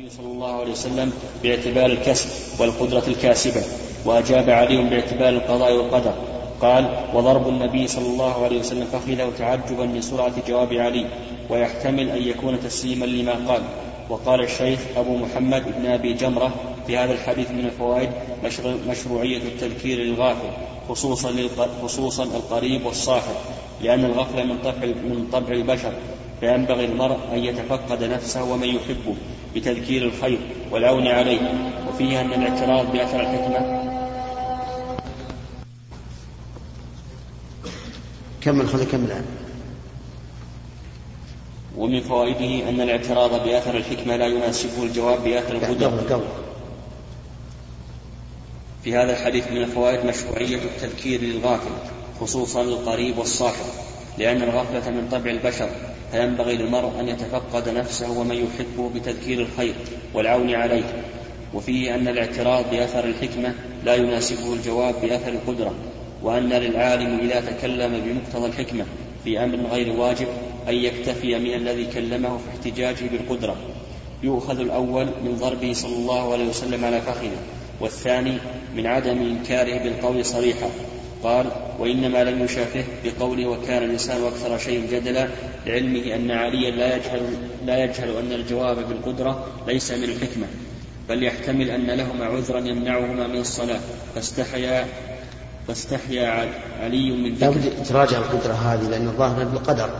النبي صلى الله عليه وسلم باعتبار الكسب والقدرة الكاسبة وأجاب علي باعتبار القضاء والقدر. قال وضرب النبي صلى الله عليه وسلم فخذه تعجبا من سرعة جواب علي ويحتمل أن يكون تسليما لما قال. وقال الشيخ أبو محمد بن أبي جمرة في هذا الحديث من الفوائد مشروعية التذكير للغافل خصوصا خصوصا القريب والصاحب لأن الغفلة من طبع من طبع البشر فينبغي المرء أن يتفقد نفسه ومن يحبه بتذكير الخير والعون عليه. وفيه أن الاعتراض بأثر الحكمة. كمل خذ كمل ومن فوائده أن الاعتراض بأثر الحكمة لا يناسبه الجواب بأثر القدرة في هذا الحديث من الفوائد مشروعية التذكير للغافل خصوصا القريب والصاحب لأن الغفلة من طبع البشر فينبغي للمرء أن يتفقد نفسه ومن يحبه بتذكير الخير والعون عليه. وفيه أن الاعتراض بأثر الحكمة لا يناسبه الجواب بأثر القدرة وأن للعالم إذا تكلم بمقتضى الحكمة في أمر غير واجب أن يكتفي من الذي كلمه في احتجاجه بالقدرة. يؤخذ الأول من ضربه صلى الله عليه وسلم على فخذه والثاني من عدم إنكاره بالقول صريحا. قال وإنما لم يشافه بقوله وكان الإنسان أكثر شيء جدلا لعلمه أن عليا لا يجهل, لا يجهل أن الجواب بالقدرة ليس من الحكمة بل يحتمل أن لهما عذرا يمنعهما من الصلاة. فاستحيا فاستحيا علي من ذكر لابد تراجع القدرة هذه لأن الظاهر بالقدر.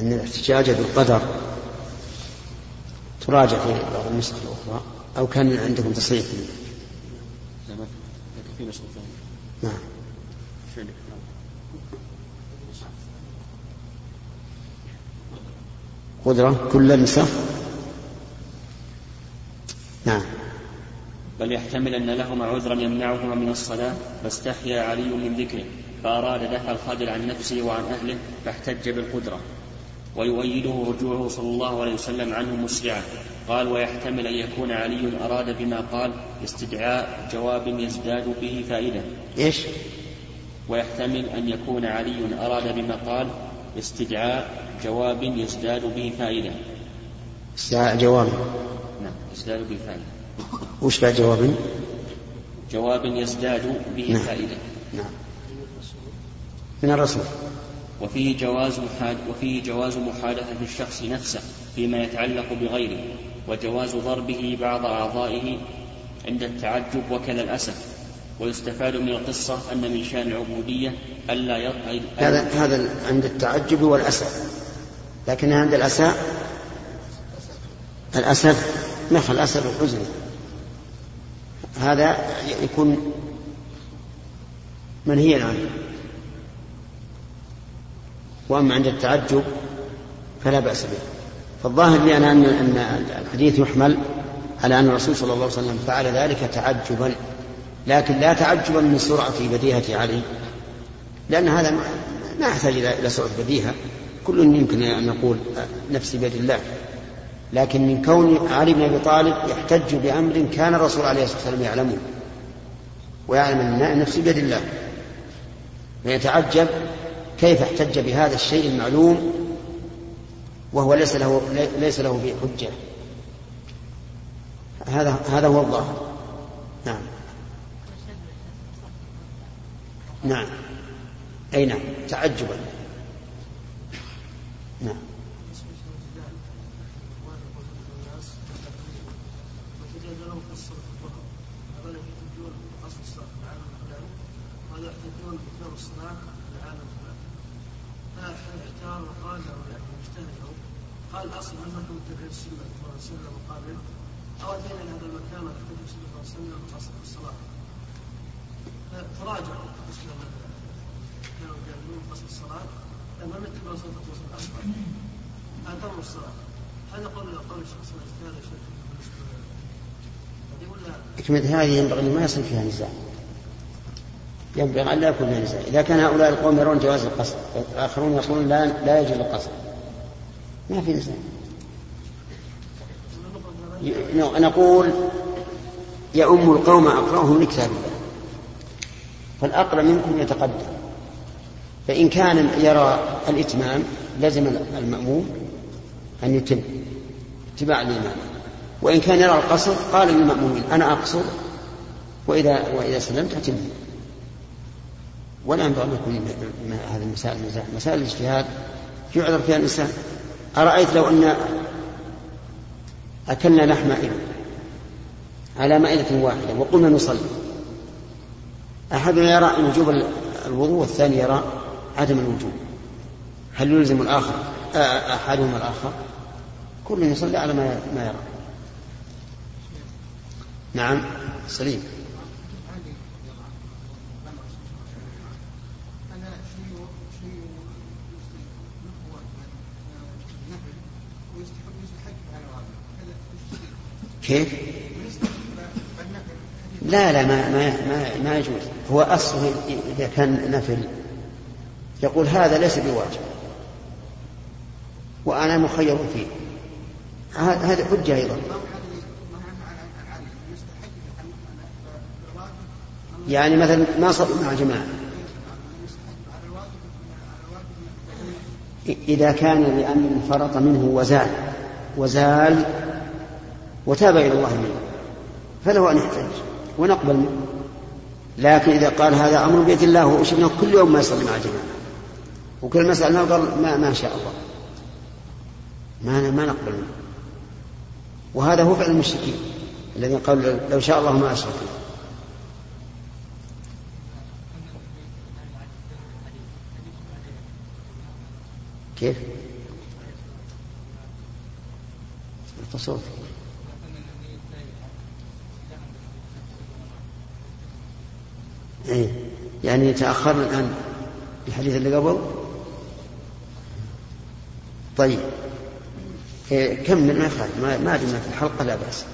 أن الاحتجاج بالقدر تراجع في بعض النسخ الأخرى أو كان عندكم تصريح؟ نعم. قدرة كل النسخ نعم. بل يحتمل أن لهما عذرا يمنعهما من الصلاة فاستحيا علي من ذكره فأراد دفع الخجل عن نفسه وعن أهله فاحتج بالقدرة. ويؤيده رجوعه صلى الله عليه وسلم عنه مسرعا. قال ويحتمل أن يكون علي أراد بما قال استدعاء جواب يزداد به فائدة. إيش؟ ويحتمل أن يكون علي أراد بما قال استدعاء جواب يزداد به فائدة. استدعاء جواب. نعم يزداد به فائدة. وش بعد جواب؟ جواب يزداد به نعم. فائدة. نعم. من الرسول. وفيه جواز وفيه جواز محادثة الشخص نفسه فيما يتعلق بغيره وجواز ضربه بعض أعضائه عند التعجب وكذا الأسف. ويستفاد من القصة أن من شأن العبودية ألا يضع هذا هذا عند التعجب والأسف. لكن عند الأسى الأسف نخل الأسف الحزن. هذا يكون منهيا عنه. وأما عند التعجب فلا بأس به. فالظاهر لي أنا أن الحديث يحمل على أن الرسول صلى الله عليه وسلم فعل ذلك تعجبا. لكن لا تعجبا من سرعة بديهة علي لأن هذا ما يحتاج إلى سرعة بديهة. كل يمكن أن نقول نفسي بيد الله. لكن من كون علي بن أبي طالب يحتج بأمر كان الرسول عليه الصلاة والسلام يعلمه ويعلم أن نفسي بيد الله. فيتعجب كيف احتج بهذا الشيء المعلوم وهو ليس له ليس له به حجة؟ هذا هذا هو الظاهر. نعم. نعم. أي نعم. تعجبا. نعم. قال الاصل انكم تبعوا السنة صلى الله عليه وسلم مقابل أو اتينا إلى هذا المكان ونتبع السنة صلى الله عليه وسلم قصد الصلاة. تراجعوا بالنسبة كانوا يقولون قصد الصلاة. لما نتبع صلاه الرسول الاصغر اتموا الصلاة. هذا قول قول الشيخ صلى الله عليه وسلم. حكمة هذه ينبغي ما يصير فيها نزاع. ينبغي أن لا يكون فيها نزاع. إذا كان هؤلاء القوم يرون جواز القصر والآخرون يقولون لا لا يجوز القصر. ما في نزاع نقول يؤم القوم أقرأهم لكتاب الله. فالأقرأ منكم يتقدم. فإن كان يرى الإتمام لزم المأموم أن يتم اتباع الإمام وإن كان يرى القصر قال للمأمومين أنا أقصر. وإذا وإذا سلمت أتم. ولا ينبغي أن يكون هذه المسائل مسائل الاجتهاد. يعذر فيها الإنسان. أرأيت لو أن أكلنا لحم إبل على مائدة واحدة وقلنا نصلي. أحدنا يرى وجوب الوضوء والثاني يرى عدم الوجوب. هل يلزم الآخر؟ أحدهما الآخر. كل يصلي على ما ما يرى. نعم سليم. كيف؟ لا لا ما ما ما, ما يجوز. هو اصله إذا كان نفل. يقول هذا ليس بواجب. وأنا مخير فيه. هذه حجة أيضا. يعني مثلا ما صلوا مع جماعة. إذا كان لأن فرط منه وزال. وزال وتاب إلى الله منه. فله أن يحتج. ونقبل. منه لكن إذا قال هذا أمر بيد الله وشفنا كل يوم ما يصلي مع الجماعة وكل ما قال ما, ما شاء الله. ما ما نقبل منه. وهذا هو فعل المشركين الذين قالوا لو شاء الله ما أشركوا كيف؟ التصوف إيه؟ يعني تأخرنا الآن الحديث اللي قبل؟ طيب. إيه ما يخالف ما, ما دمنا في الحلقة لا بأس.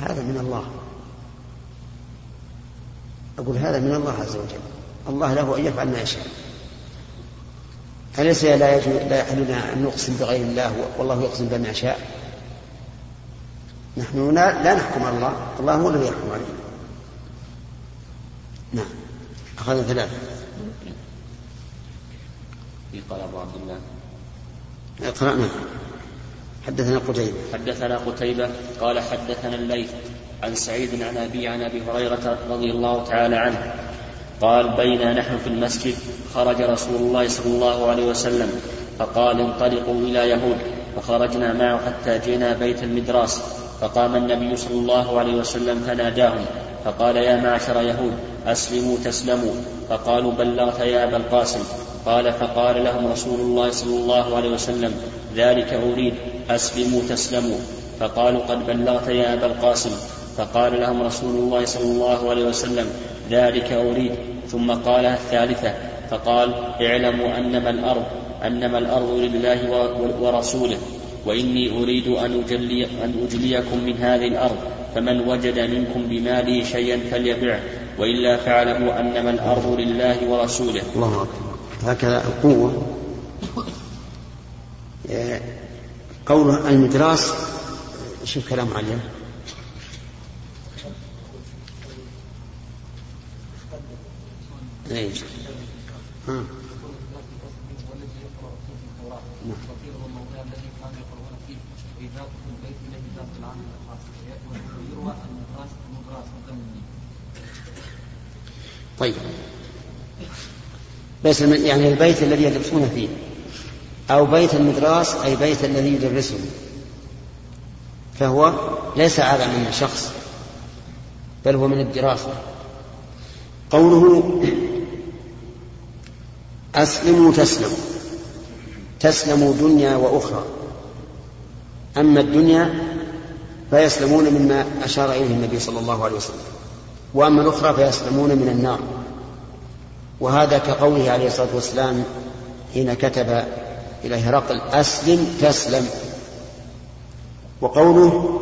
هذا من الله. أقول هذا من الله عز وجل. الله له أن يفعل ما يشاء. أليس لا يجوز لا يحل أن نقسم بغير الله؟ والله يقسم بما يشاء نحن لا, لا نحكم على الله الله هو الذي يحكم علينا نعم. أخذنا ثلاثة. قال أبو عبد الله؟ اقرأنا حدثنا قتيبة. حدثنا قتيبة قال حدثنا الليث عن سعيد عن أبي عن أبي هريرة رضي الله تعالى عنه. قال بينا نحن في المسجد. خرج رسول الله صلى الله عليه وسلم فقال انطلقوا إلى يهود. فخرجنا معه حتى جئنا بيت المدراس فقام النبي صلى الله عليه وسلم فناداهم فقال يا معشر يهود أسلموا تسلموا. فقالوا بلغت يا أبا القاسم. قال فقال لهم رسول الله صلى الله عليه وسلم ذلك أريد أسلموا تسلموا. فقالوا قد بلغت يا أبا القاسم. فقال لهم رسول الله صلى الله عليه وسلم ذلك أريد. ثم قالها الثالثة. فقال اعلموا أنما الأرض أنما الأرض لله ورسوله. وإني أريد أن, أجلي أن أجليكم من هذه الأرض فمن وجد منكم بماله شيئا فليبعه وإلا فاعلموا أنما الأرض لله ورسوله. الله أكبر. هكذا القوة. قوله المدراس شوف كلام عليه إيش ها. طيب. بس يعني البيت الذي يدرسون فيه. أو بيت المدراس أي بيت الذي يدرسه. فهو ليس هذا من شخص بل هو من الدراسة. قوله أسلموا تسلموا. تسلموا دنيا وأخرى. أما الدنيا فيسلمون مما أشار إليه النبي صلى الله عليه وسلم. وأما الأخرى فيسلمون من النار. وهذا كقوله عليه الصلاة والسلام حين كتب إلى هرقل أسلم تسلم. وقوله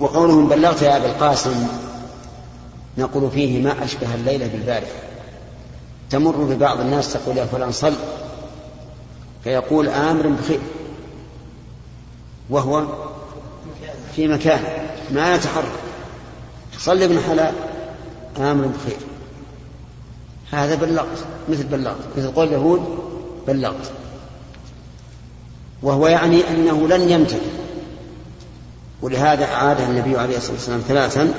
وقولهم بلغت يا أبا القاسم نقول فيه ما أشبه الليلة بالبارحة. تمر ببعض الناس تقول يا فلان صل. فيقول آمر بخير وهو في مكان ما يتحرك. صل ابن حلال آمر بخير. هذا بلغت مثل بلغت مثل قول اليهود بلغت. وهو يعني أنه لن يمتثل ولهذا أعاد النبي عليه الصلاة والسلام ثلاثا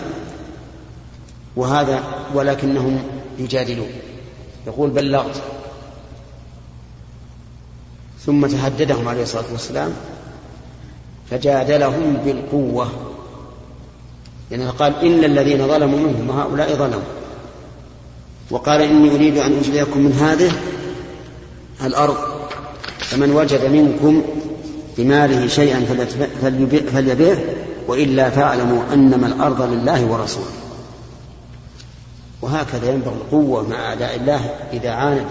وهذا ولكنهم يجادلون. يقول بلغت. ثم تهددهم عليه الصلاة والسلام فجادلهم بالقوة. لأنه قال إن الذين ظلموا منهم هؤلاء ظلموا. وقال إني أريد أن أجليكم من هذه الأرض فمن وجد منكم بماله شيئا فليبيعه وإلا فاعلموا أنما الأرض لله ورسوله. وهكذا ينبغي القوة مع أعداء الله إذا عاند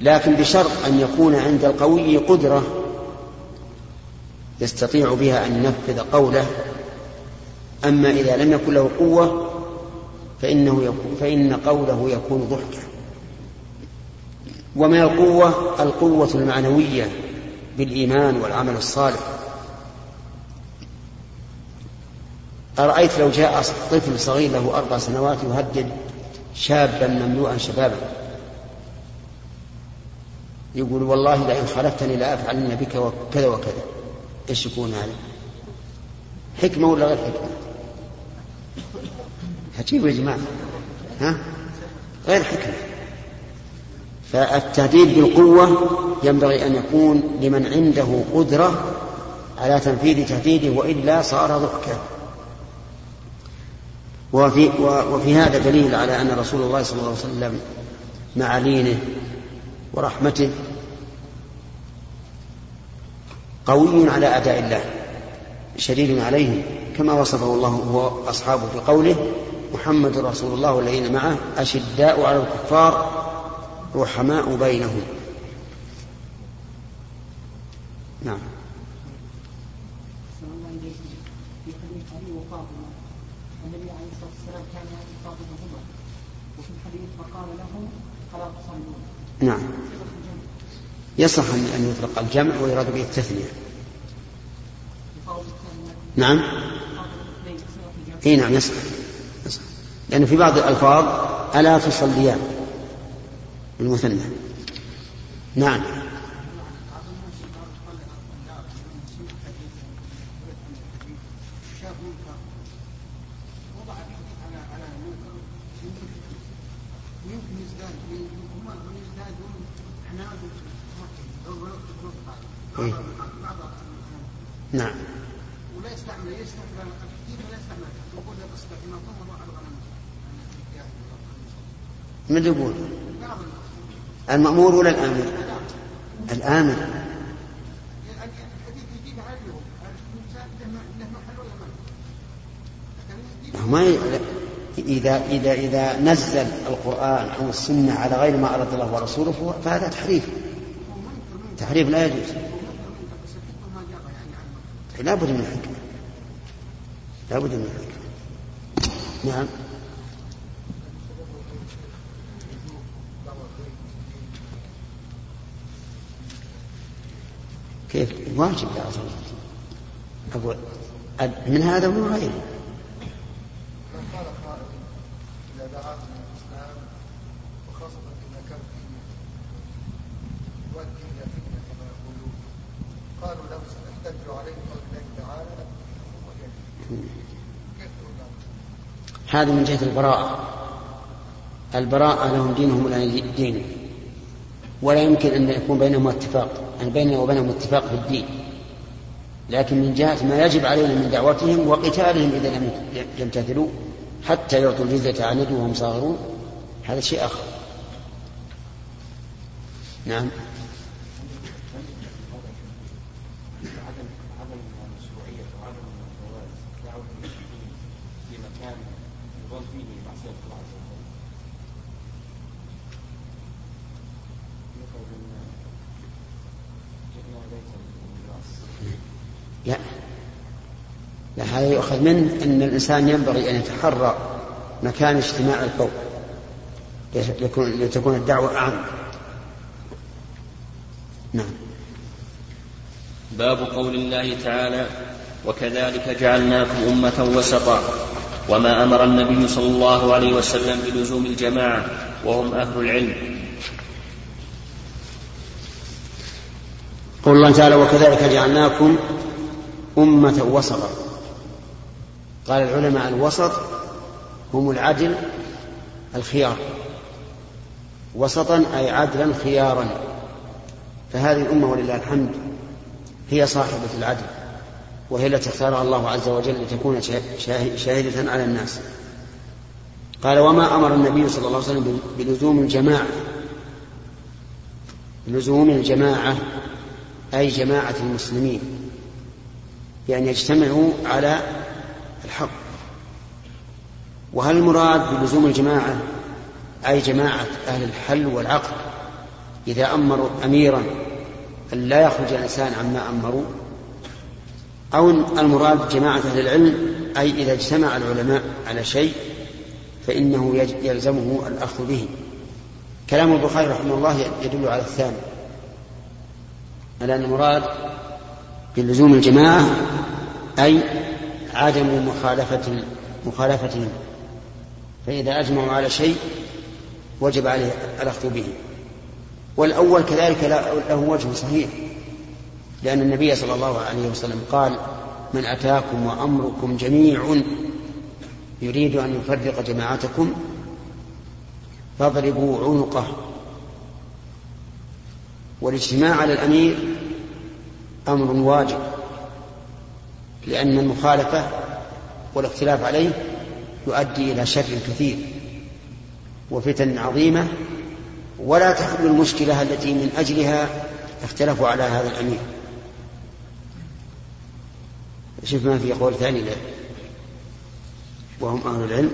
لكن بشرط أن يكون عند القوي قدرة يستطيع بها أن ينفذ قوله. أما إذا لم يكن له قوة فإنه يكون فإن قوله يكون ضحكا. ومن القوة القوة المعنوية بالإيمان والعمل الصالح. أرأيت لو جاء طفل صغير له أربع سنوات يهدد شابا مملوءا شبابا. يقول والله لئن خلفتني لأفعلن بك وكذا وكذا إيش يكون هذا؟ حكمة ولا غير حكمة؟ عجيب يا جماعة ها؟ غير حكمة فالتهديد بالقوة ينبغي أن يكون لمن عنده قدرة على تنفيذ تهديده وإلا صار ضحكا وفي, وفي هذا دليل على أن رسول الله صلى الله عليه وسلم مع لينه ورحمته قوي على أعداء الله شديد عليهم كما وصفه الله هو أصحابه في قوله محمد رسول الله والذين معه أشداء على الكفار رحماء بينهم. نعم في حديث علي وفاطمه النبي عليه الصلاه والسلام كان ياتي فاطمه هما وفي الحديث فقال لهم فلا تصلون نعم. يصح ان يطلق الجمع ويراد به التثنية. نعم. إي نعم يصح. لأن في بعض الألفاظ ألا تصليان المثنى. نعم إيه؟ نعم ولا يستعمل يستعمل كيف لا يستعمل يقول اصبح ما طهر على الغنم من يقول؟ المأمور ولا الآمر؟ الآمر. ما ي... إذا إذا إذا نزل القرآن أو السنة على غير ما أراد الله ورسوله فهذا تحريف. تحريف لا يجوز. لا بد من الحكمة لا بد من الحكمة نعم. كيف واجب لا أقول من هذا ومن غيره. هذا من جهة البراءة. البراءة لهم دينهم ولا دينهم. ولا يمكن أن يكون بينهم اتفاق أن بيننا وبينهم اتفاق في الدين. لكن من جهة ما يجب علينا من دعوتهم وقتالهم إذا لم يمتثلوا حتى يعطوا الجزية عن وهم صاغرون هذا شيء آخر. نعم. لا. لا هذا يؤخذ منه أن الإنسان ينبغي أن يتحرى مكان اجتماع القوم لتكون الدعوة أعم. نعم. باب قول الله تعالى وكذلك جعلناكم أمة وسطا وما أمر النبي صلى الله عليه وسلم بلزوم الجماعة وهم أهل العلم. قول الله تعالى وكذلك جعلناكم أمة وسطا. قال العلماء الوسط هم العدل الخيار. وسطا أي عدلا خيارا. فهذه الأمة ولله الحمد هي صاحبة العدل وهي التي اختارها الله عز وجل لتكون شاهدة على الناس. قال وما أمر النبي صلى الله عليه وسلم بلزوم الجماعة لزوم الجماعة أي جماعة المسلمين. بأن يجتمعوا على الحق. وهل المراد بلزوم الجماعة؟ أي جماعة أهل الحل والعقد إذا أمروا أميرا أن لا يخرج الإنسان عما أمروا؟ أو المراد جماعة أهل العلم أي إذا اجتمع العلماء على شيء فإنه يلزمه الأخذ به. كلام البخاري رحمه الله يدل على الثاني على أن المراد بلزوم الجماعة أي عدم مخالفة مخالفتهم فإذا أجمعوا على شيء وجب عليه الأخذ به. والأول كذلك له وجه صحيح لأن النبي صلى الله عليه وسلم قال من أتاكم وأمركم جميع يريد أن يفرق جماعتكم فاضربوا عنقه. والاجتماع على الأمير أمر واجب لأن المخالفة والاختلاف عليه يؤدي إلى شر كثير وفتن عظيمة ولا تحل المشكلة التي من أجلها اختلفوا على هذا الأمير. شوف ما في قول ثاني له. وهم أهل العلم.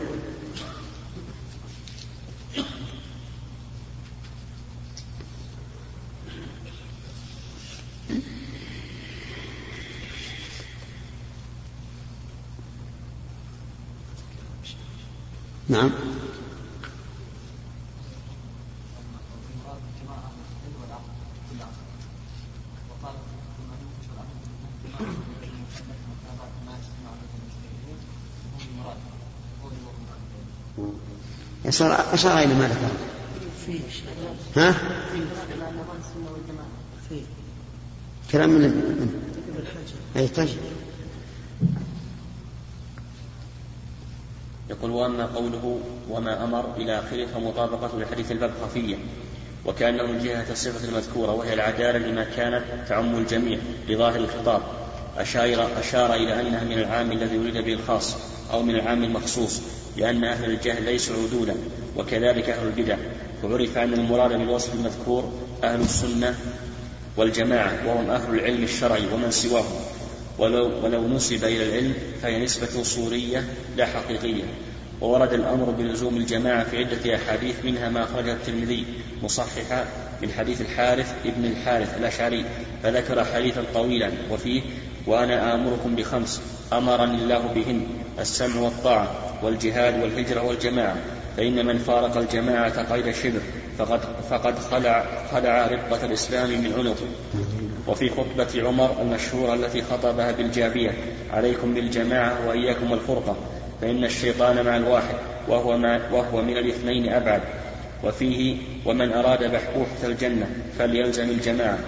نعم. أشار أشار إلى ما ذكر ها؟ كلام من من أي طيب يقول وأما قوله وما أمر إلى آخره فمطابقته لحديث الباب خفيه وكأنه من جهة الصفة المذكورة وهي العدالة لما كانت تعم الجميع لظاهر الخطاب أشار, أشار إلى أنها من العام الذي ولد به الخاص أو من العام المخصوص لأن أهل الجهل ليسوا عدولا وكذلك أهل البدع وعرف أن المراد بالوصف المذكور أهل السنة والجماعة وهم أهل العلم الشرعي ومن سواهم ولو, ولو نسب إلى العلم فهي نسبة صورية لا حقيقية. وورد الأمر بلزوم الجماعة في عدة أحاديث منها ما أخرجه الترمذي مصححا من حديث الحارث ابن الحارث الأشعري فذكر حديثا طويلا وفيه وأنا آمركم بخمس أمرني الله بهن السمع والطاعة والجهاد والهجرة والجماعة فإن من فارق الجماعة قيد شبر فقد, فقد خلع, خلع ربقة الإسلام من عنقه. وفي خطبة عمر المشهورة التي خطبها بالجابية عليكم بالجماعة وإياكم الفرقة فإن الشيطان مع الواحد وهو, مع وهو من الاثنين أبعد. وفيه ومن أراد بحبوحة الجنة فليلزم الجماعة.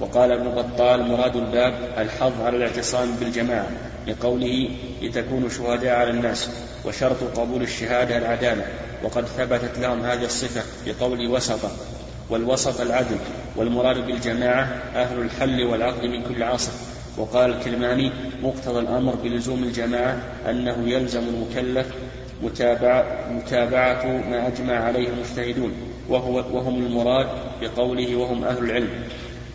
وقال ابن بطال مراد الباب الحظ على الاعتصام بالجماعة لقوله لتكونوا شهداء على الناس وشرط قبول الشهادة العدالة. وقد ثبتت لهم هذه الصفة بقول وسط والوسط العدل والمراد بالجماعة أهل الحل والعقد من كل عصر وقال الكلماني مقتضى الأمر بلزوم الجماعة أنه يلزم المكلف متابعة, متابعة ما أجمع عليه المجتهدون وهو وهم المراد بقوله وهم أهل العلم.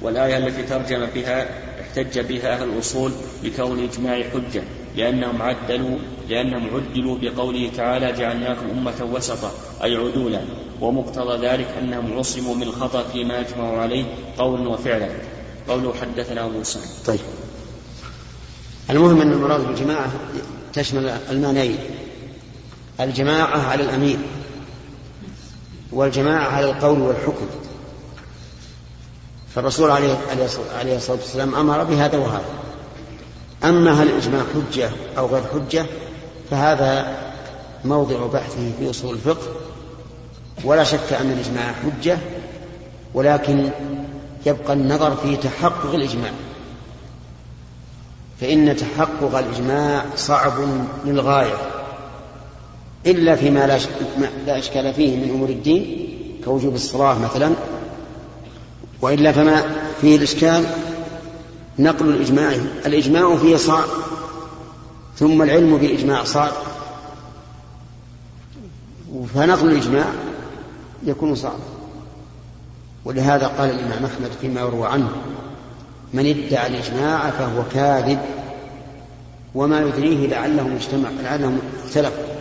والآية التي ترجم بها احتج بها أهل الأصول بكون الإجماع حجة لأنهم عدلوا لأنهم عدلوا بقوله تعالى جعلناكم أمة وسطا أي عدولا. ومقتضى ذلك أنهم عصموا من الخطأ فيما أجمعوا عليه قولا وفعلا. قوله حدثنا أبو طيب. المهم أن المراد بالجماعة تشمل المعنيين الجماعة على الأمير والجماعة على القول والحكم. فالرسول عليه عليه الصلاة والسلام أمر بهذا وهذا. أما هل الإجماع حجة أو غير حجة فهذا موضع بحثه في أصول الفقه. ولا شك أن الإجماع حجة ولكن يبقى النظر في تحقق الإجماع. فإن تحقق الإجماع صعب للغاية إلا فيما لا إشكال فيه من أمور الدين كوجوب الصلاة مثلا وإلا فما فيه الإشكال نقل الإجماع. الإجماع فيه صعب ثم العلم بالإجماع صعب. فنقل الإجماع يكون صعبا ولهذا قال الإمام أحمد فيما يروى عنه من ادعى الإجماع فهو كاذب وما يدريه لعلهم اجتمع لعلهم اختلفوا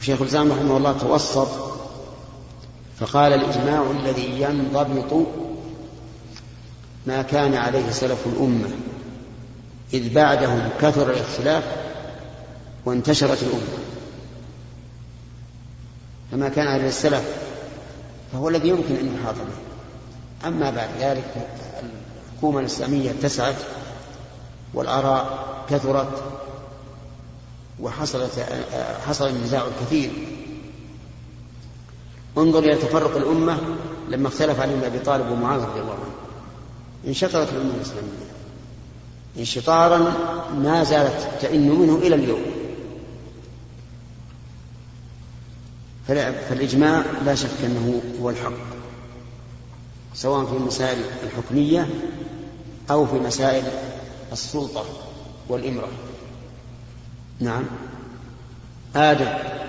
شيخ الإسلام رحمه الله توسط فقال الإجماع الذي ينضبط ما كان عليه سلف الأمة إذ بعدهم كثر الاختلاف وانتشرت الأمة. فما كان عليه السلف فهو الذي يمكن أن يحاط به. أما بعد ذلك الحكومة الإسلامية اتسعت والآراء كثرت وحصلت حصل النزاع الكثير. انظر إلى تفرق الأمة لما اختلف علي بن أبي طالب ومعاذ رضي الله عنه. انشطرت الأمة الإسلامية. انشطارا ما زالت تئن منه إلى اليوم. فالإجماع لا شك أنه هو الحق. سواء في المسائل الحكمية أو في مسائل السلطة والإمرة. نعم. آدم.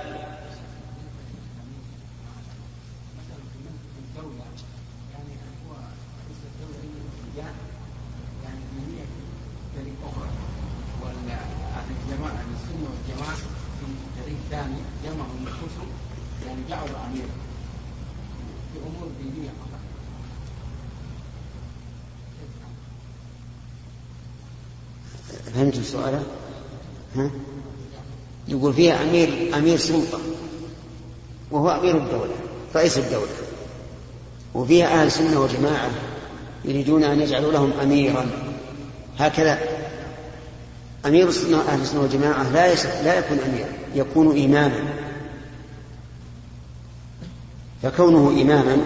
السؤال؟ ها؟ يقول فيها أمير أمير سلطة وهو أمير الدولة رئيس الدولة وفيها أهل سنة وجماعة يريدون أن يجعلوا لهم أميرا هكذا أمير السنة أهل السنة والجماعة لا لا يكون أميرا يكون إماما فكونه إماما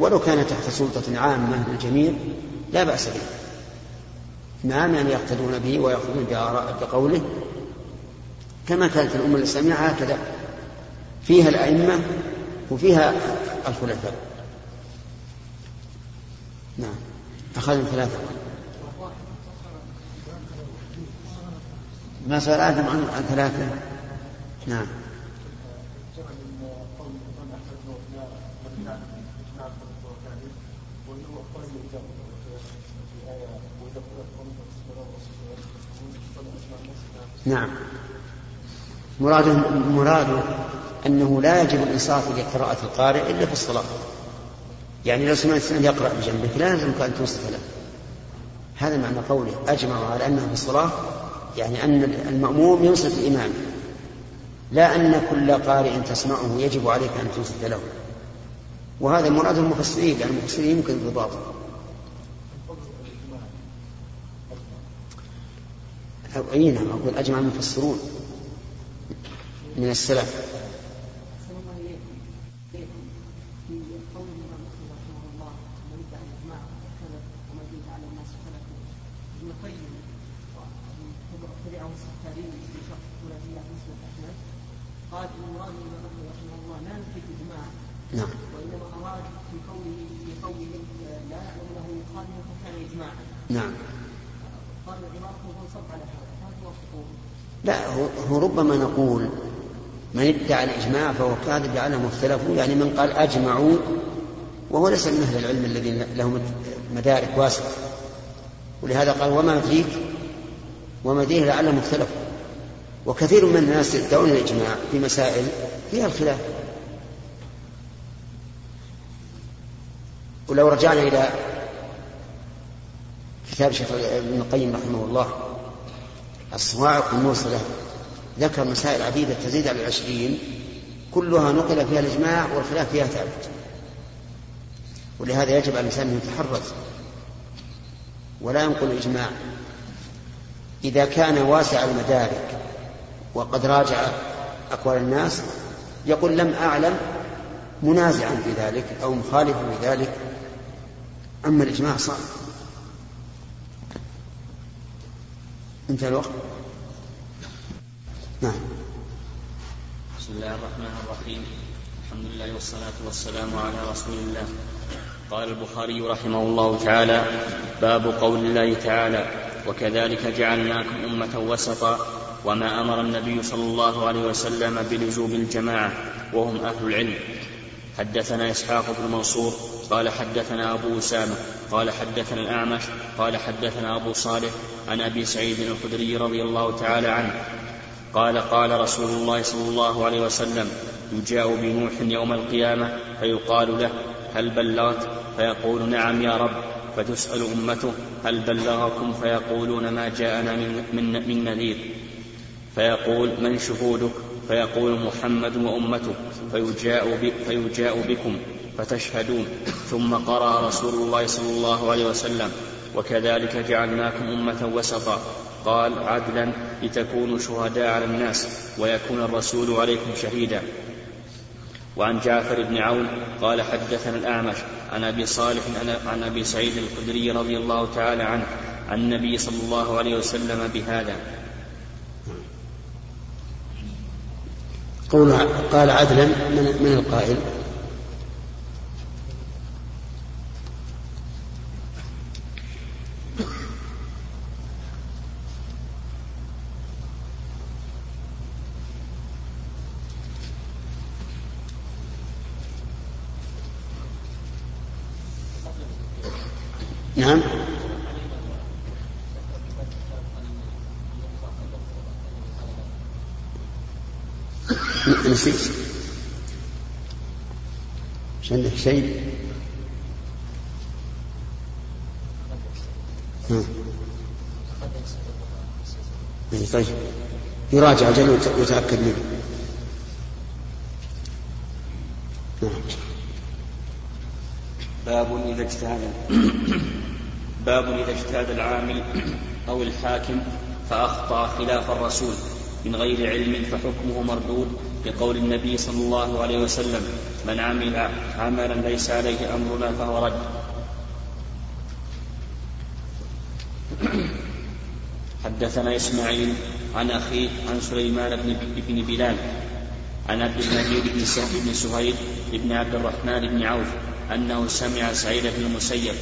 ولو كان تحت سلطة عامة للجميع لا بأس به إماما يقتدون به ويأخذون بقوله. كما كانت الأمة الإسلامية هكذا. فيها الأئمة وفيها الخلفاء. نعم. أخذنا ثلاثة ما سأل آدم عن ثلاثة؟ نعم. نعم. مراده مراده أنه لا يجب الإنصات لقراءة القارئ إلا في الصلاة. يعني لو سمعت إنسان يقرأ بجنبك لا يلزمك أن تنصت له. هذا معنى قوله أجمعوا على أنه في الصلاة يعني أن المأموم ينصت الإمام. لا أن كل قارئ تسمعه يجب عليك أن تنصت له. وهذا مراد المفسرين لأن المفسرين يمكن الضباط. أي نعم أقول أجمع المفسرون من السلف قال ان مراد الامام رحمه الله لا نفي الاجماع نعم وانما اراد في قوله في قوله لا يعلم له مخالفه فكان اجماعا نعم قال عبارته تنصب على هذا هل توافقون؟ لا هو, هو ربما نقول ادعى الإجماع فهو كاذب لعلهم اختلفوا يعني من قال أجمعوا وهو ليس من أهل العلم الذين لهم مدارك واسعة. ولهذا قال وما يدريك وما يدريه لعلهم اختلفوا. وكثير من الناس يدعون الإجماع في مسائل فيها الخلاف. ولو رجعنا إلى كتاب شيخ ابن القيم رحمه الله الصواعق الموصلة ذكر مسائل عديدة تزيد على العشرين كلها نقل فيها الإجماع والخلاف فيها ثابت. ولهذا يجب على الإنسان أن يتحرز ولا ينقل الإجماع. إذا كان واسع المدارك وقد راجع أقوال الناس يقول لم أعلم منازعا في ذلك أو مخالفا في ذلك. أما الإجماع صعب. انتهى الوقت. نعم. بسم الله الرحمن الرحيم. الحمد لله والصلاة والسلام على رسول الله. قال البخاري رحمه الله تعالى باب قول الله تعالى وكذلك جعلناكم أمة وسطا وما أمر النبي صلى الله عليه وسلم بلزوم الجماعة وهم أهل العلم. حدثنا إسحاق بن منصور قال حدثنا أبو أسامة قال حدثنا الأعمش قال حدثنا أبو صالح عن أبي سعيد الخدري رضي الله تعالى عنه. قال قال رسول الله صلى الله عليه وسلم يجاء بنوح يوم القيامة فيقال له هل بلغت؟ فيقول نعم يا رب. فتسأل أمته هل بلغكم؟ فيقولون ما جاءنا من, من, من نذير. فيقول من شهودك؟ فيقول محمد وأمته. فيجاء, فيجاء بكم فتشهدون. ثم قرأ رسول الله صلى الله عليه وسلم وكذلك جعلناكم أمة وسطا. قال عدلا لتكونوا شهداء على الناس ويكون الرسول عليكم شهيدا. وعن جعفر بن عون قال حدثنا الأعمش عن أبي صالح عن أبي سعيد الخدري رضي الله تعالى عنه عن النبي صلى الله عليه وسلم بهذا. قول قال عدلا من, من القائل نعم نسيت مش عندك شيء. طيب. يراجع جل ويتأكد منه. نعم. باب إذا اجتهد. باب إذا اجتهد العامل أو الحاكم فأخطأ خلاف الرسول. من غير علم فحكمه مردود. بقول النبي صلى الله عليه وسلم من عمل عملا ليس عليه أمرنا فهو رد. حدثنا إسماعيل عن أخيه عن سليمان بن, بن بلال عن عبد المجيد بن سهيل بن عبد الرحمن بن عوف أنه سمع سعيد بن المسيب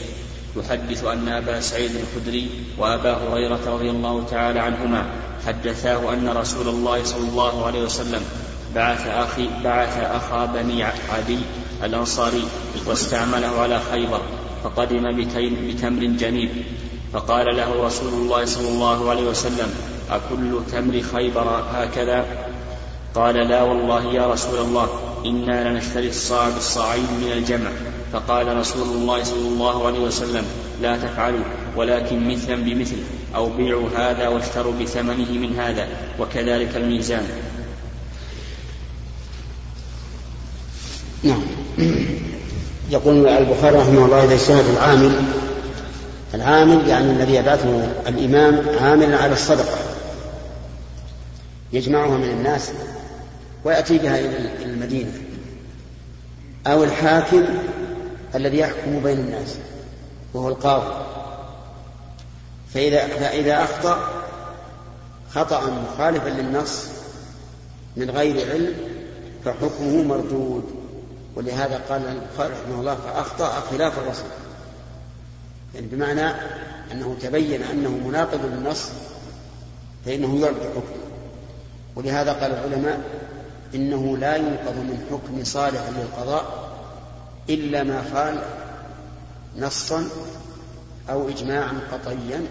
يحدث أن أبا سعيد الخدري وأبا هريرة رضي الله تعالى عنهما حدثاه أن رسول الله صلى الله عليه وسلم بعث أخي بعث أخا بني عدي الأنصاري واستعمله على خيبر فقدم بتمر جنيب. فقال له رسول الله صلى الله عليه وسلم أكل تمر خيبر هكذا؟ قال لا والله يا رسول الله إنا لنشتري الصاع بالصاعين من الجمع. فقال رسول الله صلى الله عليه وسلم لا تفعلوا ولكن مثلا بمثل أو بيعوا هذا واشتروا بثمنه من هذا وكذلك الميزان. نعم. يقول البخاري رحمه الله إذا اجتهد العامل العامل يعني الذي يبعثه الإمام عاملا على الصدقة. يجمعها من الناس ويأتي بها إلى المدينة. أو الحاكم الذي يحكم بين الناس وهو القاضي. فإذا فإذا أخطأ خطأ مخالفا للنص من غير علم فحكمه مردود. ولهذا قال البخاري رحمه الله فأخطأ خلاف الرسول. يعني بمعنى أنه تبين أنه مناقض للنص فإنه يرد حكمه. ولهذا قال العلماء إنه لا ينقض من حكم صالح للقضاء إلا ما قال نصا أو إجماعا قطعيا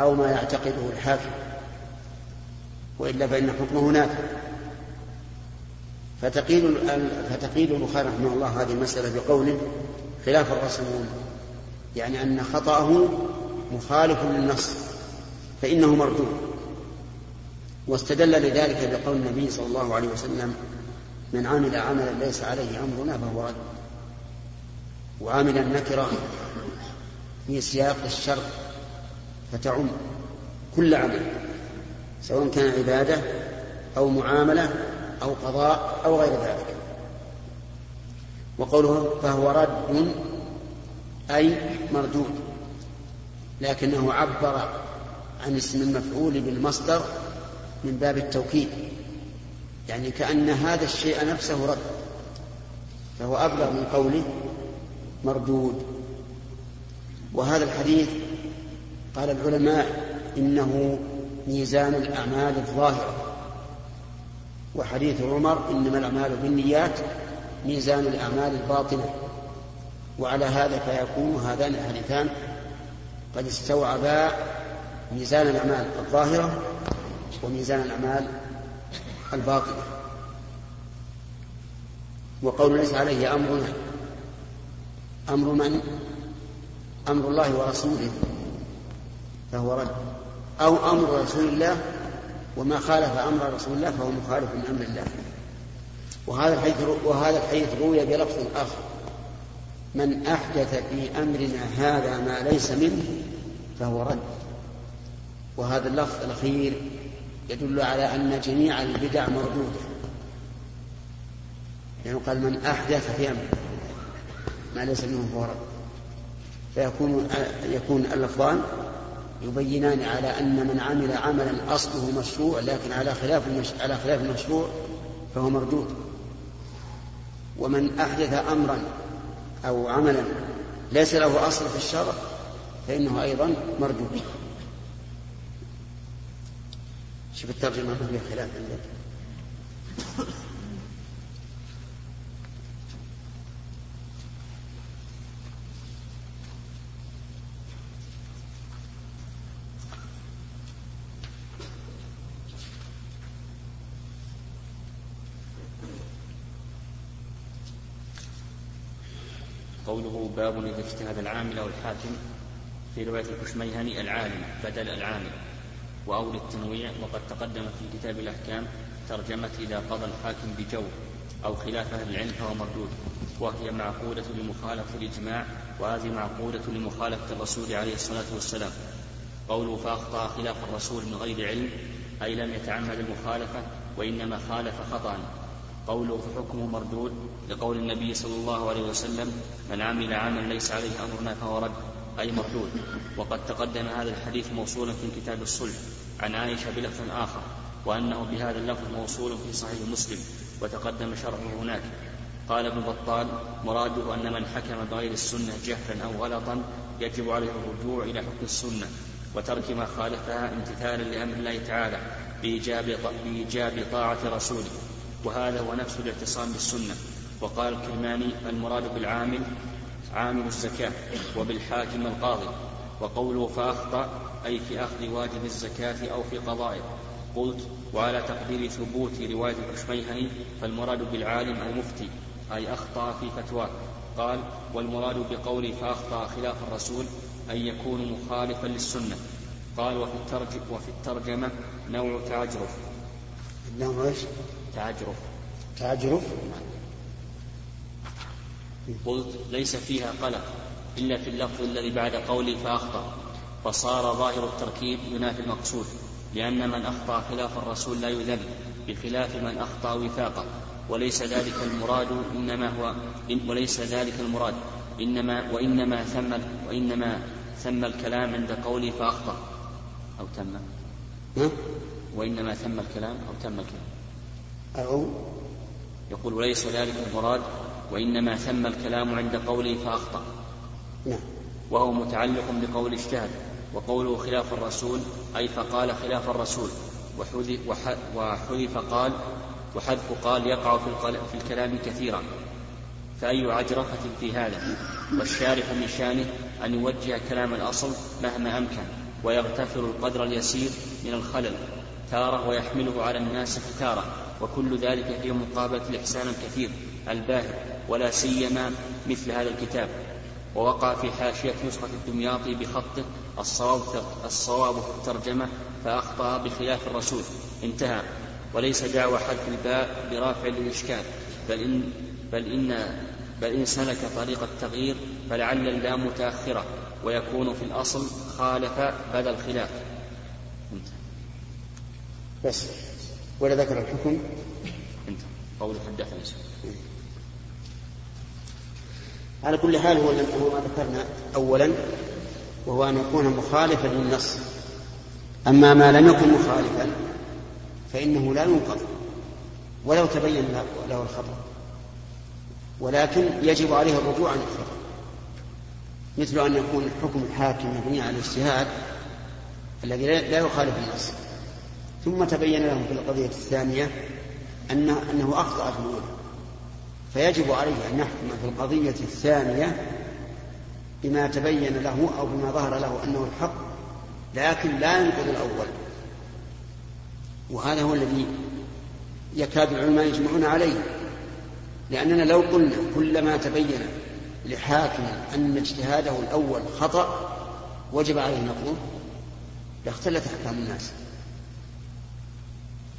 أو ما يعتقده الحاكم. وإلا فإن حكمه نافع. فتقيل فتقيل البخاري رحمه الله هذه المسألة بقوله خلاف الرسول يعني أن خطأه مخالف للنص فإنه مردود. واستدل لذلك بقول النبي صلى الله عليه وسلم من عمل عملا ليس عليه أمرنا فهو رد. وعامل النكرة في سياق الشر فتعم كل عمل سواء كان عبادة أو معاملة أو قضاء أو غير ذلك. وقوله فهو رد أي مردود لكنه عبر عن اسم المفعول بالمصدر من باب التوكيد يعني كأن هذا الشيء نفسه رد فهو أبلغ من قوله مردود. وهذا الحديث قال العلماء إنه ميزان الأعمال الظاهرة. وحديث عمر إنما الأعمال بالنيات ميزان الأعمال الباطنة وعلى هذا فيكون هذان الحديثان قد استوعبا ميزان الأعمال الظاهرة وميزان الأعمال الباطنة وقول ليس عليه أمرنا أمر من؟ أمر الله ورسوله فهو رد. أو أمر رسول الله وما خالف أمر رسول الله فهو مخالف من أمر الله. وهذا الحديث وهذا الحديث روي بلفظ آخر. من أحدث في أمرنا هذا ما ليس منه فهو رد. وهذا اللفظ الأخير يدل على أن جميع البدع مردودة. لأنه يعني قال من أحدث في أمر ما ليس منه فهو رد. فيكون يكون اللفظان يبينان على أن من عمل عملا أصله مشروع لكن على خلاف على خلاف المشروع فهو مردود. ومن أحدث أمرا أو عملا ليس له أصل في الشرع فإنه أيضا مردود. شوف الترجمة ما فيها خلاف عندك. قوله باب إذا اجتهد العامل أو الحاكم في رواية الكشميهني العالم بدل العامل. وأول التنويع وقد تقدم في كتاب الأحكام ترجمة إذا قضى الحاكم بجور أو خلاف أهل العلم فهو مردود. وهي معقودة لمخالفة الإجماع وهذه معقودة لمخالفة الرسول عليه الصلاة والسلام. قوله فأخطأ خلاف الرسول من غير علم أي لم يتعمد المخالفة وإنما خالف خطأ. قوله فحكمه مردود لقول النبي صلى الله عليه وسلم من عمل عملا ليس عليه أمرنا فهو رد أي مردود. وقد تقدم هذا الحديث موصولا في كتاب الصلح عن عائشة بلفظ آخر وأنه بهذا اللفظ موصول في صحيح مسلم وتقدم شرحه هناك. قال ابن بطال مراده أن من حكم بغير السنة جهلا أو غلطا يجب عليه الرجوع إلى حكم السنة وترك ما خالفها امتثالا لأمر الله تعالى بإيجاب, بإيجاب طاعة رسوله. وهذا هو نفس الاعتصام بالسنة. وقال الكرماني المراد بالعامل عامل الزكاة وبالحاكم القاضي. وقوله فأخطأ أي في أخذ واجب الزكاة أو في قضائه. قلت وعلى تقدير ثبوت رواية الكشميهني فالمراد بالعالم المفتي أي أخطأ في فتواه. قال والمراد بقوله فأخطأ خلاف الرسول أن يكون مخالفا للسنة. قال وفي, الترج وفي الترجمة نوع تعجرف. نوع إيش؟ تعجرف. تعجرف؟ قلت ليس فيها قلق إلا في اللفظ الذي بعد قولي فأخطأ فصار ظاهر التركيب ينافي المقصود لأن من أخطأ خلاف الرسول لا يذل بخلاف من أخطأ وفاقه وليس ذلك المراد إنما هو وليس ذلك المراد إنما وإنما ثم وإنما ثم الكلام عند قولي فأخطأ. أو تم وإنما ثم الكلام أو تم الكلام. أو؟ يقول وليس ذلك المراد وإنما ثم الكلام عند قوله فأخطأ. نعم. وهو متعلق بقول اجتهد وقوله خلاف الرسول أي فقال خلاف الرسول. وحذف قال وحذف قال يقع في الكلام كثيرا. فأي عجرفة في هذا؟ والشارح من شأنه أن يوجه كلام الأصل مهما أمكن ويغتفر القدر اليسير من الخلل. تارة ويحمله على الناس تارة وكل ذلك في مقابلة الإحسان الكثير الباهر ولا سيما مثل هذا الكتاب. ووقع في حاشية نسخة الدمياطي بخطه الصواب الصواب في الترجمة فأخطأ بخلاف الرسول. انتهى. وليس دعوى حذف الباء برافع للإشكال بل إن بل إن بل إن سلك طريق التغيير فلعل اللام متأخرة ويكون في الأصل خالف بدل خلاف بس. ولا ذكر الحكم. قول حدثنا على كل حال هو هو ما ذكرنا اولا وهو أن يكون مخالفا للنص. أما ما لم يكن مخالفا فإنه لا ينقض. ولو تبين له الخطأ. ولكن يجب عليه الرجوع عن الخطأ. مثل أن يكون حكم الحاكم مبني على الاجتهاد الذي لا يخالف النص. ثم تبين له في القضية الثانية انه أنه أخطأ في الاولى فيجب عليه أن يحكم في القضية الثانية بما تبين له أو بما ظهر له أنه الحق لكن لا ينقض الأول. وهذا هو الذي يكاد العلماء يجمعون عليه. لأننا لو قلنا كلما تبين لحاكم أن اجتهاده الأول خطأ وجب عليه نقضه لاختلت أحكام الناس.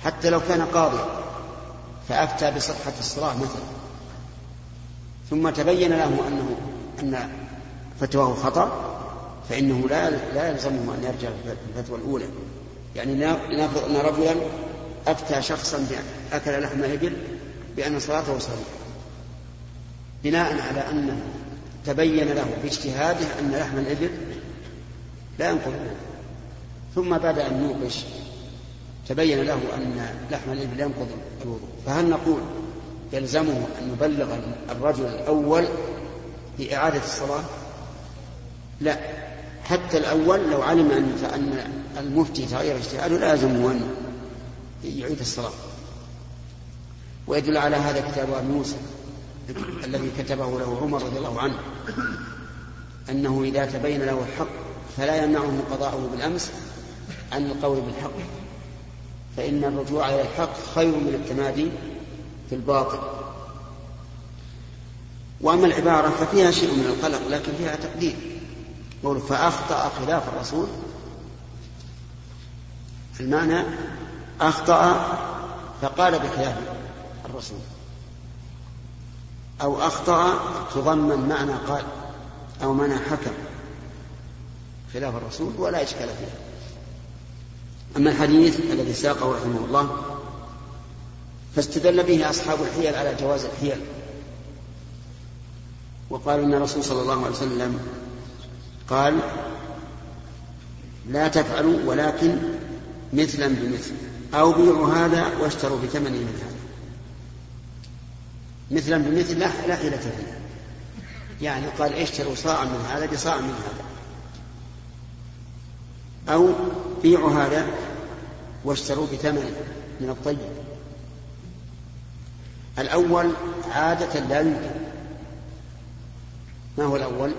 حتى لو كان قاضيا فأفتى بصحة الصلاة مثلا. ثم تبين له أنه أن فتواه خطأ فإنه لا لا يلزمه أن يرجع الفتوى الأولى. يعني لنفرض أن رجلا أفتى شخصا أكل لحم إبل بأن صلاته صحيحه بناء على انه تبين له باجتهاده أن لحم الإبل لا ينقض. ثم بعد أن يوقش تبين له أن لحم الإبل ينقض الوضوء فهل نقول يلزمه أن يبلغ الرجل الأول بإعادة الصلاة؟ لا. حتى الأول لو علم أن المفتي تغير اجتهاده لا يلزمه أن يعيد الصلاة. ويدل على هذا كتاب أبي موسى الذي كتبه له عمر رضي الله عنه أنه إذا تبين له الحق فلا يمنعه قضاءه بالأمس عن القول بالحق. فإن الرجوع إلى الحق خير من التمادي في الباطل. وأما العبارة ففيها شيء من القلق لكن فيها تقدير. قول فأخطأ خلاف الرسول. المعنى أخطأ فقال بخلاف الرسول. أو أخطأ تضمن معنى قال أو معنى حكم خلاف الرسول ولا إشكال فيه أما الحديث الذي ساقه رحمه الله فاستدل به أصحاب الحيل على جواز الحيل. وقال إن الرسول صلى الله عليه وسلم قال لا تفعلوا ولكن مثلا بمثل أو بيعوا هذا واشتروا بثمن من هذا. مثلا بمثل لا, لا حيلة فيه. يعني قال اشتروا صاعا من هذا بصاع من هذا. أو بيعوا هذا واشتروا بثمن من الطيب. الأول عادة لا يمكن ما هو الأول؟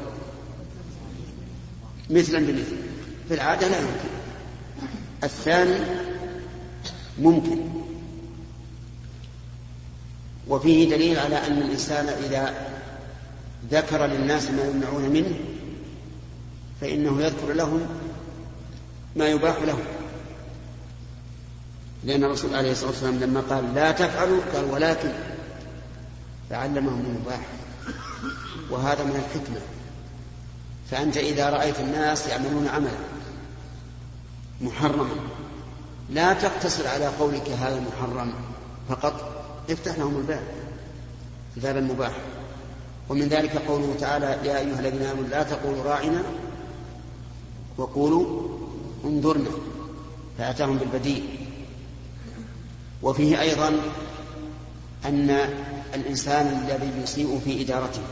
مثلا بمثل. في العادة لا يمكن. الثاني ممكن. وفيه دليل على أن الإنسان إذا ذكر للناس ما يمنعون منه فإنه يذكر لهم ما يباح لهم. لأن الرسول عليه الصلاة والسلام لما قال لا تفعلوا قال ولكن فعلمهم المباح. وهذا من الحكمة. فأنت إذا رأيت الناس يعملون عملا محرما لا تقتصر على قولك هذا محرم فقط افتح لهم الباب الباب المباح. ومن ذلك قوله تعالى يا أيها الذين آمنوا لا تقولوا راعنا وقولوا انظرنا فأتاهم بالبديل. وفيه أيضا أن الإنسان الذي يسيء في إدارته.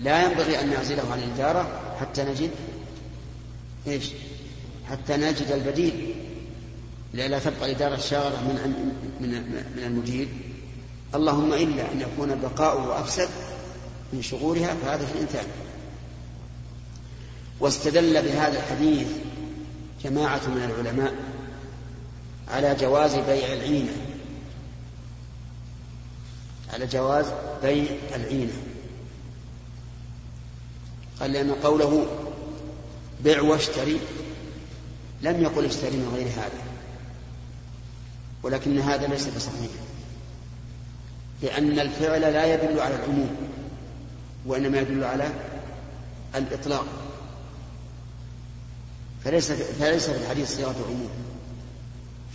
لا ينبغي أن نعزله عن الإدارة حتى نجد إيش؟ حتى نجد البديل. لئلا تبقى الإدارة الشاغرة من من من المدير. اللهم إلا أن يكون بقاؤه أفسد من شغورها فهذا في الإنسان. واستدل بهذا الحديث جماعة من العلماء على جواز بيع العينة. على جواز بيع العينة. قال لأن قوله بع واشتري لم يقل اشتري من غير هذا ولكن هذا ليس بصحيح لأن الفعل لا يدل على العموم وإنما يدل على الإطلاق. فليس فليس في الحديث صيغة عموم.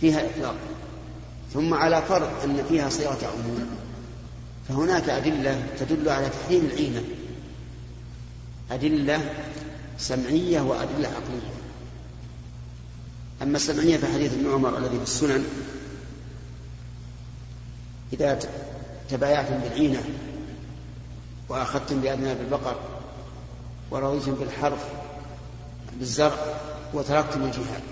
فيها إطلاق. ثم على فرض أن فيها صيغة عموم. فهناك أدلة تدل على تحريم العينة. أدلة سمعية وأدلة عقلية. أما السمعية فحديث ابن عمر الذي في السنن. إذا تبايعتم بالعينة وأخذتم بأذناب البقر ورضيتم بالحرف بالزرع وتركتم الجهاد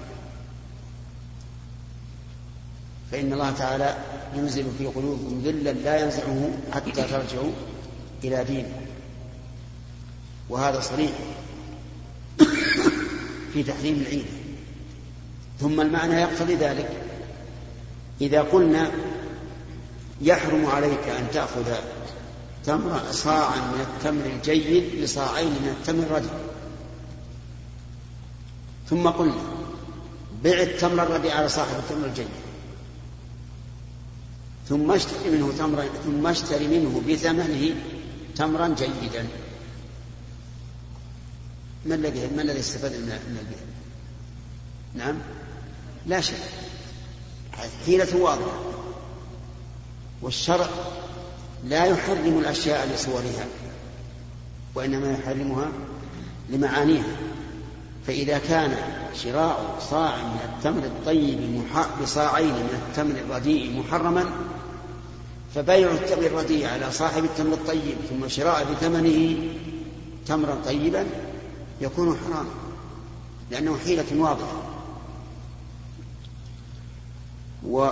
فإن الله تعالى ينزل في قلوبكم ذلا لا ينزعه حتى ترجعوا إلى دينه وهذا صريح في تحريم العيد. ثم المعنى يقتضي ذلك. إذا قلنا يحرم عليك أن تأخذ تمر صاعا من التمر الجيد بصاعين من التمر الردي ثم قلنا بع التمر الردي على صاحب التمر الجيد. ثم اشتري منه تمرا ثم اشتري منه بثمنه تمرا جيدا. ما الذي ما الذي استفاد من البيع؟ نعم؟ لا شك حيلة واضحة. والشرع لا يحرم الأشياء لصورها وإنما يحرمها لمعانيها. فإذا كان شراء صاع من التمر الطيب بصاعين من التمر الرديء محرما فبيع التمر الرديء على صاحب التمر الطيب ثم شراء بثمنه تمرا طيبا يكون حراما لأنه حيلة واضحة.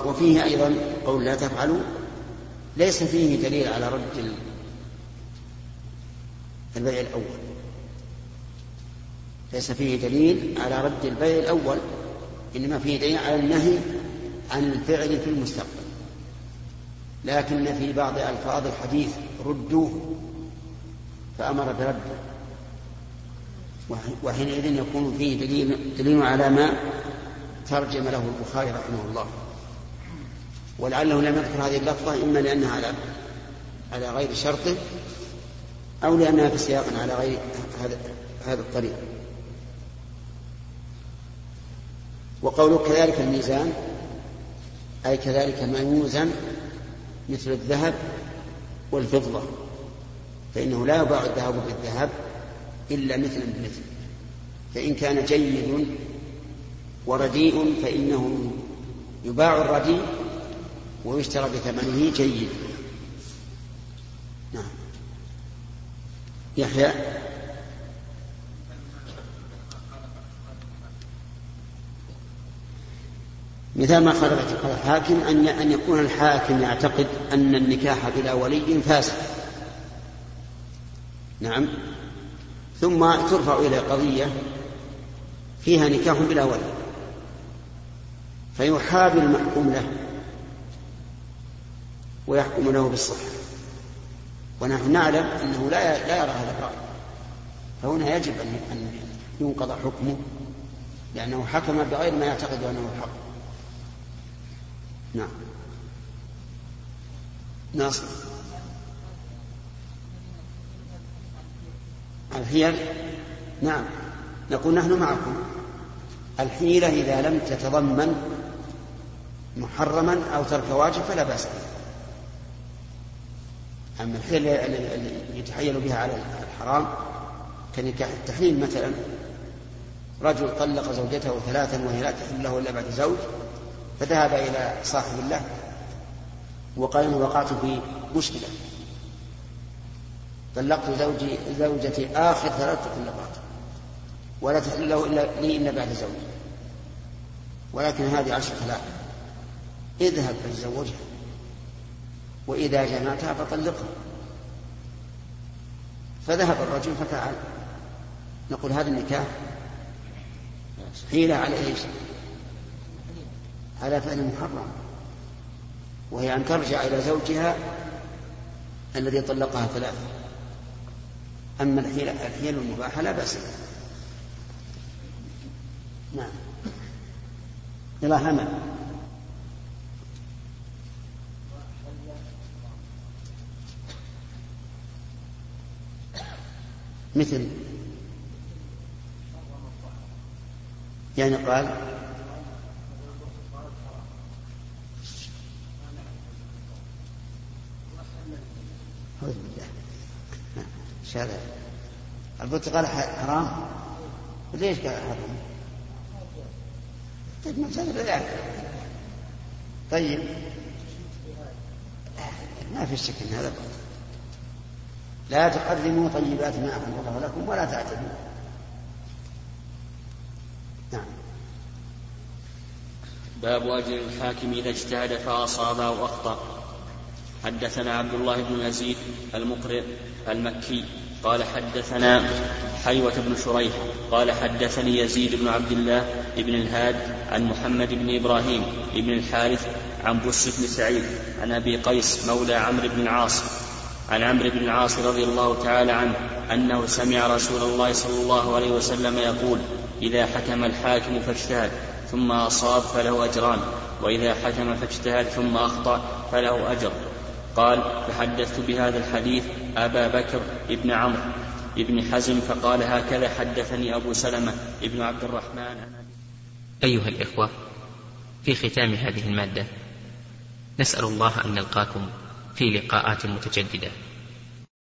وفيه أيضا قول لا تفعلوا ليس فيه دليل على رد البيع الأول. ليس فيه دليل على رد البيع الأول إنما فيه دليل على النهي عن الفعل في المستقبل. لكن في بعض ألفاظ الحديث ردوه فأمر برده وحينئذ يكون فيه دليل, دليل على ما ترجم له البخاري رحمه الله. ولعله لم يذكر هذه اللفظة إما لأنها على على غير شرطه أو لأنها في سياق على غير هذا هذا الطريق. وقوله كذلك الميزان أي كذلك ما يوزن مثل الذهب والفضة فإنه لا يباع الذهب بالذهب إلا مثلا بمثل فإن كان جيد ورديء فإنه يباع الرديء ويشترى بثمنه جيد. نعم. يحيى؟ مثال ما قال الحاكم أن أن يكون الحاكم يعتقد أن النكاح بلا ولي فاسد. نعم. ثم ترفع إلى قضية فيها نكاح بلا ولي. فيحابي المحكوم له ويحكم له بالصحة. ونحن نعلم أنه لا لا يرى هذا الرأي. فهنا يجب أن ينقض حكمه لأنه حكم بغير ما يعتقد أنه الحق نعم. ناصر. الحيل؟ نعم. نقول نحن معكم. الحيلة إذا لم تتضمن محرما أو ترك واجب فلا بأس أما الحيلة التي يتحيل بها على الحرام كنكاح التحليل مثلا رجل طلق زوجته ثلاثا وهي لا تحل له إلا بعد زوج فذهب إلى صاحب الله وقال إنه وقعت في مشكلة. طلقت زوجي زوجتي آخر ثلاث طلقات. ولا تحل له إلا لي إلا بعد زوج ولكن هذه عشر ثلاثة. اذهب فتزوجها وإذا جمعتها فطلقها. فذهب الرجل ففعل. نقول هذا النكاح حيلة على إيش؟ على فعل محرم وهي أن ترجع إلى زوجها الذي طلقها ثلاثة. أما الحيل الحيل المباحة لا بأس نعم. إلى همل مثل يعني قال أعوذ بالله هذا؟ البرتقال حرام؟ ليش قال حرام؟ طيب ما طيب ما في شك إن هذا باطل لا تقدموا طيبات ما أحل الله لكم ولا تعتدوا نعم باب أجر الحاكم إذا اجتهد فأصاب أو أخطأ حدثنا عبد الله بن يزيد المقرئ المكي قال حدثنا حيوة بن شريح قال حدثني يزيد بن عبد الله بن الهاد عن محمد بن إبراهيم بن الحارث عن بس بن سعيد عن أبي قيس مولى عمرو بن العاص عن عمرو بن العاص رضي الله تعالى عنه أنه سمع رسول الله صلى الله عليه وسلم يقول إذا حكم الحاكم فاجتهد ثم أصاب فله أجران وإذا حكم فاجتهد ثم أخطأ فله أجر. قال فحدثت بهذا الحديث أبا بكر ابن عمرو ابن حزم فقال هكذا حدثني أبو سلمة ابن عبد الرحمن. أيها الإخوة في ختام هذه المادة نسأل الله أن نلقاكم في لقاءات متجددة.